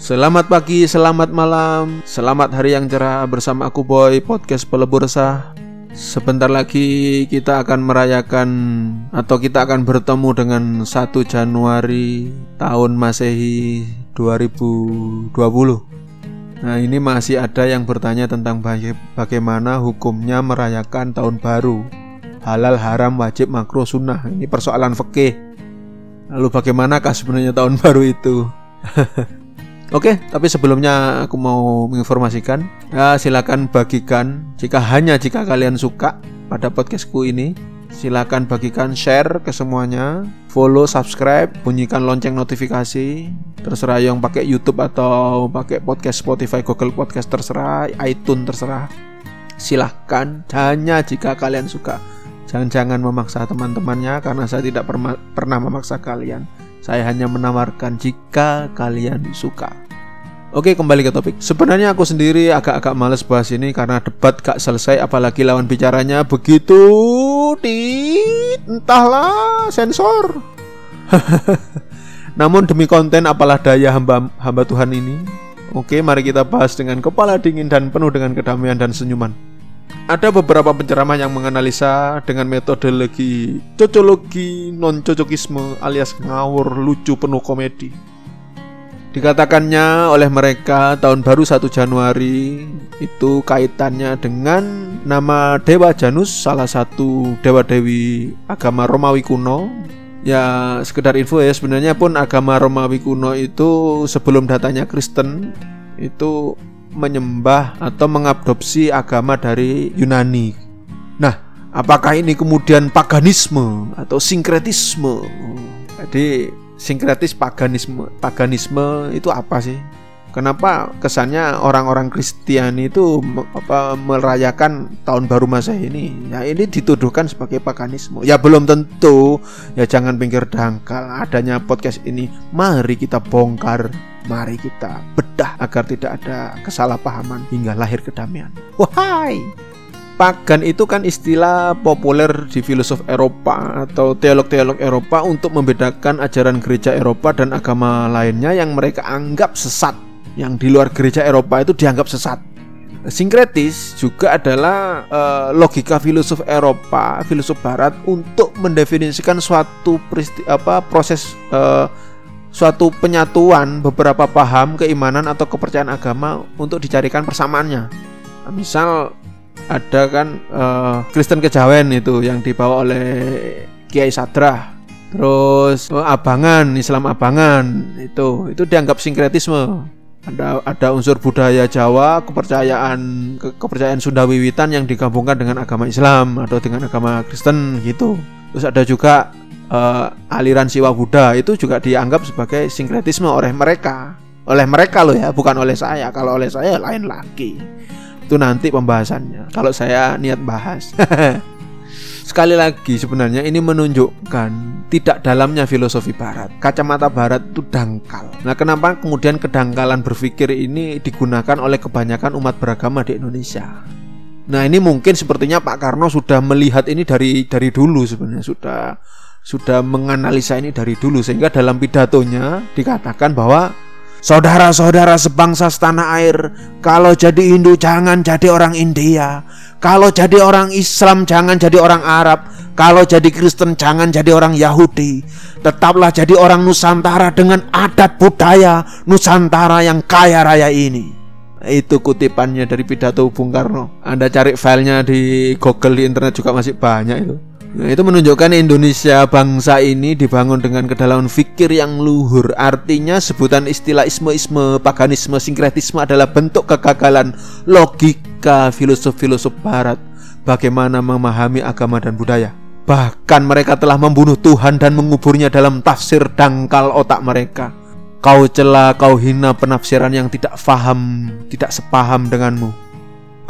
Selamat pagi, selamat malam, selamat hari yang cerah bersama aku Boy Podcast Pelebur Resah. Sebentar lagi kita akan merayakan atau kita akan bertemu dengan 1 Januari tahun Masehi 2020. Nah ini masih ada yang bertanya tentang bagaimana hukumnya merayakan tahun baru Halal, haram, wajib, makruh, sunnah Ini persoalan fikih Lalu bagaimanakah sebenarnya tahun baru itu? Oke, tapi sebelumnya aku mau menginformasikan, ya silakan bagikan jika hanya jika kalian suka pada podcastku ini, silakan bagikan share ke semuanya, follow, subscribe, bunyikan lonceng notifikasi, terserah yang pakai YouTube atau pakai podcast Spotify, Google Podcast terserah, iTunes terserah. Silahkan hanya jika kalian suka. Jangan-jangan memaksa teman-temannya karena saya tidak pernah memaksa kalian. Saya hanya menawarkan jika kalian suka. Oke kembali ke topik. Sebenarnya aku sendiri agak-agak males bahas ini Karena debat gak selesai Apalagi lawan bicaranya. Begitu di Entahlah sensor. Namun demi konten apalah daya hamba, hamba Tuhan ini. Oke mari kita bahas dengan kepala dingin dan penuh dengan kedamaian dan senyuman ada beberapa penceramah yang menganalisa dengan metodologi cocologi non-cocokisme alias ngawur lucu penuh komedi. Dikatakannya oleh mereka tahun baru 1 Januari itu kaitannya dengan nama Dewa Janus salah satu dewa-dewi agama Romawi kuno Ya sekedar info ya sebenarnya pun agama Romawi kuno itu sebelum datanya Kristen itu menyembah atau mengadopsi agama dari Yunani. Nah, apakah ini kemudian paganisme atau sinkretisme? Jadi sinkretis paganisme, paganisme itu apa sih? Kenapa kesannya orang-orang Kristiani itu apa, merayakan tahun baru Masehi ini? Ya ini dituduhkan sebagai paganisme. Ya belum tentu. Ya jangan pinggir dangkal adanya podcast ini. Mari kita bongkar Mari kita bedah agar tidak ada kesalahpahaman hingga lahir kedamaian. Wahai! Pagan itu kan istilah populer di filosof Eropa atau teolog-teolog Eropa untuk membedakan ajaran gereja Eropa dan agama lainnya yang mereka anggap sesat. Yang di luar gereja Eropa itu dianggap sesat. Sinkretis juga adalah uh, logika filosof Eropa, filosof Barat untuk mendefinisikan suatu apa proses uh, suatu penyatuan beberapa paham, keimanan atau kepercayaan agama untuk dicarikan persamaannya. Misal ada kan uh, Kristen Kejawen itu yang dibawa oleh Kiai Sadrah. Terus uh, Abangan, Islam Abangan itu itu dianggap sinkretisme. Ada ada unsur budaya Jawa, kepercayaan ke, kepercayaan Sunda Wiwitan yang digabungkan dengan agama Islam atau dengan agama Kristen gitu. Terus ada juga uh, aliran Siwa Buddha itu juga dianggap sebagai sinkretisme oleh mereka. Oleh mereka loh ya, bukan oleh saya. Kalau oleh saya lain lagi. Itu nanti pembahasannya. Kalau saya niat bahas. Sekali lagi sebenarnya ini menunjukkan tidak dalamnya filosofi barat. Kacamata barat itu dangkal. Nah, kenapa kemudian kedangkalan berpikir ini digunakan oleh kebanyakan umat beragama di Indonesia? Nah, ini mungkin sepertinya Pak Karno sudah melihat ini dari dari dulu sebenarnya sudah sudah menganalisa ini dari dulu sehingga dalam pidatonya dikatakan bahwa Saudara-saudara sebangsa setanah air, kalau jadi Hindu jangan jadi orang India, kalau jadi orang Islam jangan jadi orang Arab, kalau jadi Kristen jangan jadi orang Yahudi. Tetaplah jadi orang Nusantara dengan adat budaya Nusantara yang kaya raya ini. Itu kutipannya dari pidato Bung Karno. Anda cari filenya di Google di internet juga masih banyak itu. Nah, itu menunjukkan Indonesia bangsa ini dibangun dengan kedalaman fikir yang luhur. Artinya sebutan istilah isme-isme, paganisme, sinkretisme adalah bentuk kegagalan logika filosof-filosof barat bagaimana memahami agama dan budaya. Bahkan mereka telah membunuh Tuhan dan menguburnya dalam tafsir dangkal otak mereka. Kau celah, kau hina penafsiran yang tidak faham, tidak sepaham denganmu.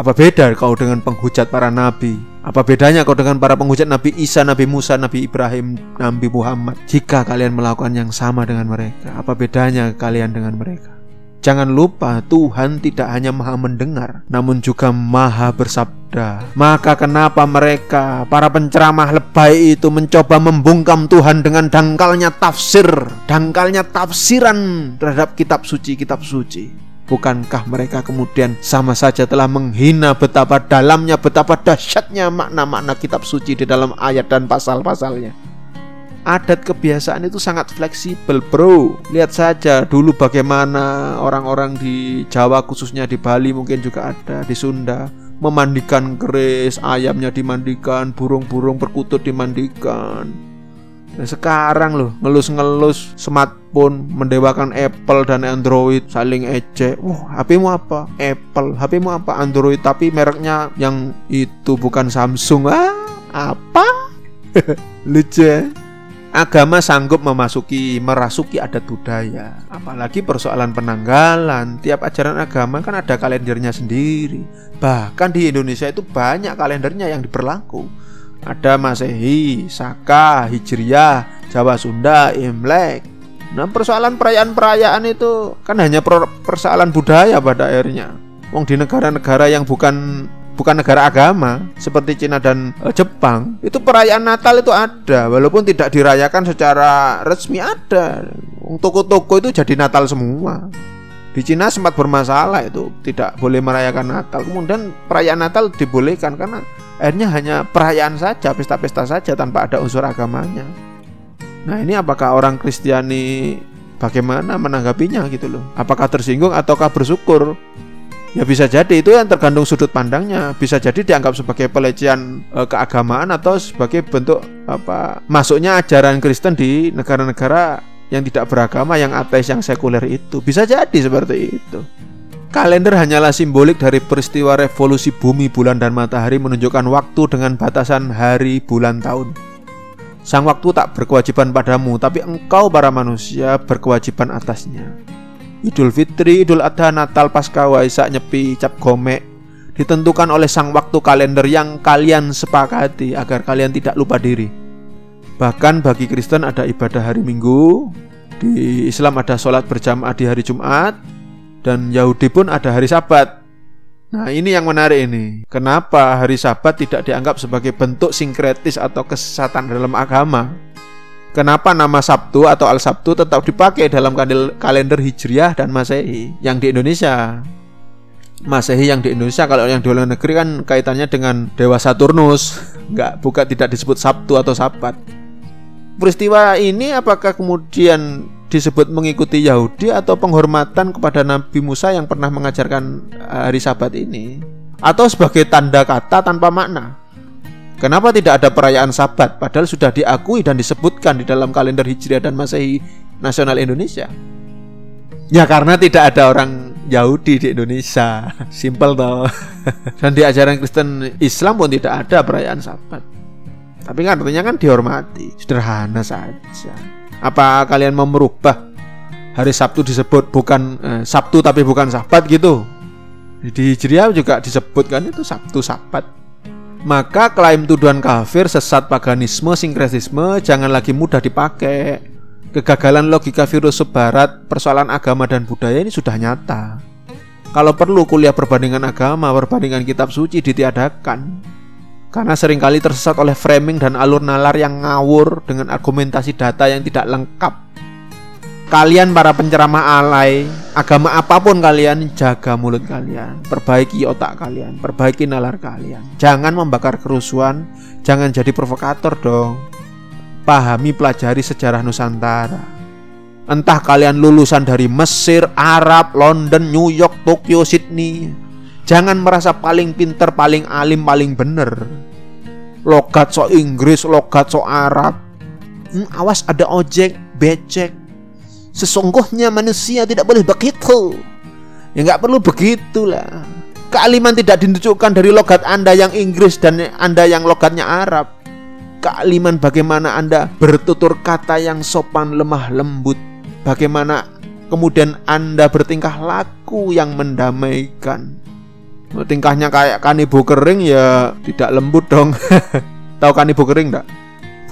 Apa beda kau dengan penghujat para nabi? Apa bedanya kau dengan para penghujat Nabi Isa, Nabi Musa, Nabi Ibrahim, Nabi Muhammad? Jika kalian melakukan yang sama dengan mereka, apa bedanya kalian dengan mereka? Jangan lupa Tuhan tidak hanya maha mendengar Namun juga maha bersabda Maka kenapa mereka Para penceramah lebay itu Mencoba membungkam Tuhan dengan dangkalnya tafsir Dangkalnya tafsiran terhadap kitab suci-kitab suci Bukankah mereka kemudian sama saja telah menghina betapa dalamnya, betapa dahsyatnya makna-makna kitab suci di dalam ayat dan pasal-pasalnya? Adat kebiasaan itu sangat fleksibel bro. Lihat saja dulu bagaimana orang-orang di Jawa khususnya di Bali mungkin juga ada di Sunda. Memandikan keris ayamnya dimandikan burung-burung perkutut dimandikan. Nah, sekarang loh ngelus-ngelus smartphone mendewakan Apple dan Android saling ejek. Wah HPmu apa? Apple. HPmu apa? Android. Tapi mereknya yang itu bukan Samsung. Ah apa? Lucu ya agama sanggup memasuki merasuki adat budaya. Apalagi persoalan penanggalan. Tiap ajaran agama kan ada kalendernya sendiri. Bahkan di Indonesia itu banyak kalendernya yang diberlaku. Ada Masehi, Saka, Hijriah, Jawa Sunda, Imlek. Nah persoalan perayaan-perayaan itu kan hanya persoalan budaya pada akhirnya. Wong di negara-negara yang bukan bukan negara agama seperti Cina dan uh, Jepang itu perayaan Natal itu ada. Walaupun tidak dirayakan secara resmi ada. Toko-toko itu jadi Natal semua. Di Cina sempat bermasalah itu tidak boleh merayakan Natal. Kemudian perayaan Natal dibolehkan karena akhirnya hanya perayaan saja pesta-pesta saja tanpa ada unsur agamanya. Nah ini apakah orang Kristiani bagaimana menanggapinya gitu loh? Apakah tersinggung ataukah bersyukur Ya bisa jadi itu yang tergantung sudut pandangnya. Bisa jadi dianggap sebagai pelecehan e, keagamaan atau sebagai bentuk apa masuknya ajaran Kristen di negara-negara yang tidak beragama, yang ateis, yang sekuler itu. Bisa jadi seperti itu. Kalender hanyalah simbolik dari peristiwa revolusi bumi, bulan, dan matahari menunjukkan waktu dengan batasan hari, bulan, tahun. Sang waktu tak berkewajiban padamu, tapi engkau para manusia berkewajiban atasnya. Idul Fitri, Idul Adha, Natal, Paskah, Waisak, Nyepi, Cap Gomek ditentukan oleh sang waktu kalender yang kalian sepakati agar kalian tidak lupa diri. Bahkan bagi Kristen ada ibadah hari Minggu, di Islam ada sholat berjamaah di hari Jumat, dan Yahudi pun ada hari Sabat. Nah ini yang menarik ini Kenapa hari sabat tidak dianggap sebagai bentuk sinkretis atau kesesatan dalam agama Kenapa nama Sabtu atau Al Sabtu tetap dipakai dalam kalender Hijriah dan Masehi yang di Indonesia? Masehi yang di Indonesia kalau yang di luar negeri kan kaitannya dengan Dewa Saturnus, nggak bukan tidak disebut Sabtu atau Sabat. Peristiwa ini apakah kemudian disebut mengikuti Yahudi atau penghormatan kepada Nabi Musa yang pernah mengajarkan hari Sabat ini? Atau sebagai tanda kata tanpa makna? Kenapa tidak ada perayaan Sabat padahal sudah diakui dan disebutkan di dalam kalender Hijriah dan Masehi nasional Indonesia? Ya karena tidak ada orang Yahudi di Indonesia. Simple toh. dan di ajaran Kristen Islam pun tidak ada perayaan Sabat. Tapi kan artinya kan dihormati, sederhana saja. Apa kalian mau merubah hari Sabtu disebut bukan eh, Sabtu tapi bukan Sabat gitu? Di Hijriah juga disebutkan itu Sabtu Sabat maka klaim tuduhan kafir, sesat paganisme, sinkretisme jangan lagi mudah dipakai. Kegagalan logika virus barat, persoalan agama dan budaya ini sudah nyata. Kalau perlu kuliah perbandingan agama, perbandingan kitab suci ditiadakan. Karena sering kali tersesat oleh framing dan alur nalar yang ngawur dengan argumentasi data yang tidak lengkap Kalian para penceramah alay, agama apa pun kalian, jaga mulut kalian, perbaiki otak kalian, perbaiki nalar kalian. Jangan membakar kerusuhan, jangan jadi provokator dong. Pahami pelajari sejarah Nusantara. Entah kalian lulusan dari Mesir, Arab, London, New York, Tokyo, Sydney. Jangan merasa paling pinter, paling alim, paling bener. Logat so Inggris, logat so Arab. Hmm, awas ada ojek, becek, Sesungguhnya manusia tidak boleh begitu. Ya nggak perlu begitulah. Kealiman tidak ditunjukkan dari logat Anda yang Inggris dan Anda yang logatnya Arab. Kealiman bagaimana Anda bertutur kata yang sopan lemah lembut. Bagaimana kemudian Anda bertingkah laku yang mendamaikan. Tingkahnya kayak kanibu kering ya tidak lembut dong. Tahu kanibu kering enggak?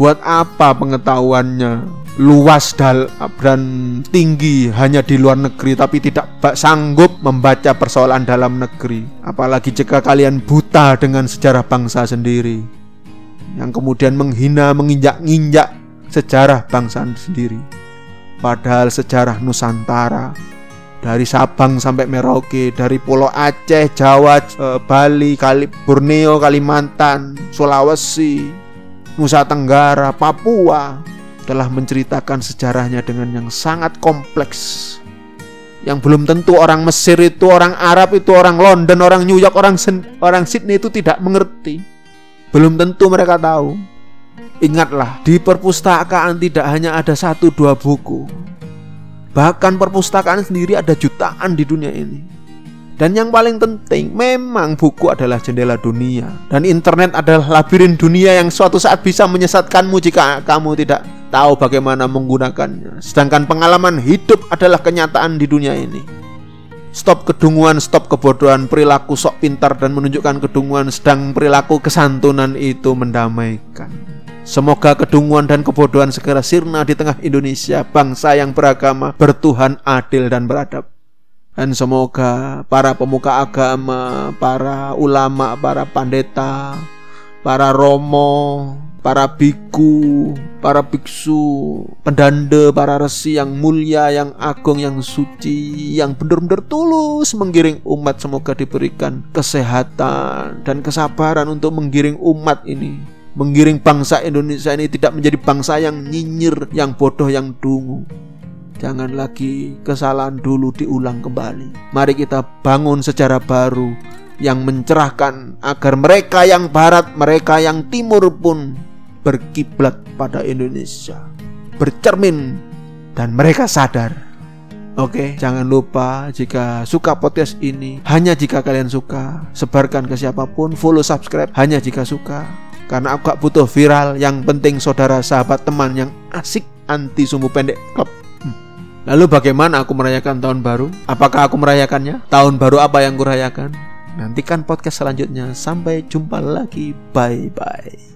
Buat apa pengetahuannya luas dan tinggi hanya di luar negeri tapi tidak sanggup membaca persoalan dalam negeri. Apalagi jika kalian buta dengan sejarah bangsa sendiri yang kemudian menghina menginjak-injak sejarah bangsa sendiri. Padahal sejarah Nusantara dari Sabang sampai Merauke, dari Pulau Aceh, Jawa, eh, Bali, Kali, Borneo, Kalimantan, Sulawesi, Nusa Tenggara, Papua, telah menceritakan sejarahnya dengan yang sangat kompleks yang belum tentu orang Mesir itu, orang Arab itu, orang London, orang New York, orang Sen orang Sydney itu tidak mengerti. Belum tentu mereka tahu. Ingatlah, di perpustakaan tidak hanya ada satu dua buku. Bahkan perpustakaan sendiri ada jutaan di dunia ini. Dan yang paling penting, memang buku adalah jendela dunia dan internet adalah labirin dunia yang suatu saat bisa menyesatkanmu jika kamu tidak tahu bagaimana menggunakannya. Sedangkan pengalaman hidup adalah kenyataan di dunia ini. Stop kedunguan, stop kebodohan, perilaku sok pintar dan menunjukkan kedunguan sedang perilaku kesantunan itu mendamaikan. Semoga kedunguan dan kebodohan segera sirna di tengah Indonesia, bangsa yang beragama, bertuhan, adil dan beradab. Dan semoga para pemuka agama, para ulama, para pandeta, para romo, para biku, para biksu, pendanda, para resi yang mulia, yang agung, yang suci, yang benar-benar tulus menggiring umat semoga diberikan kesehatan dan kesabaran untuk menggiring umat ini. Menggiring bangsa Indonesia ini tidak menjadi bangsa yang nyinyir, yang bodoh, yang dungu. Jangan lagi kesalahan dulu diulang kembali. Mari kita bangun sejarah baru yang mencerahkan agar mereka yang barat, mereka yang timur pun berkiblat pada Indonesia. Bercermin dan mereka sadar. Oke, jangan lupa jika suka podcast ini, hanya jika kalian suka, sebarkan ke siapa pun, follow subscribe hanya jika suka. Karena aku gak butuh viral, yang penting saudara, sahabat, teman yang asik anti sumbu pendek klub Lalu bagaimana aku merayakan tahun baru? Apakah aku merayakannya? Tahun baru apa yang kurayakan? Nantikan podcast selanjutnya. Sampai jumpa lagi. Bye bye.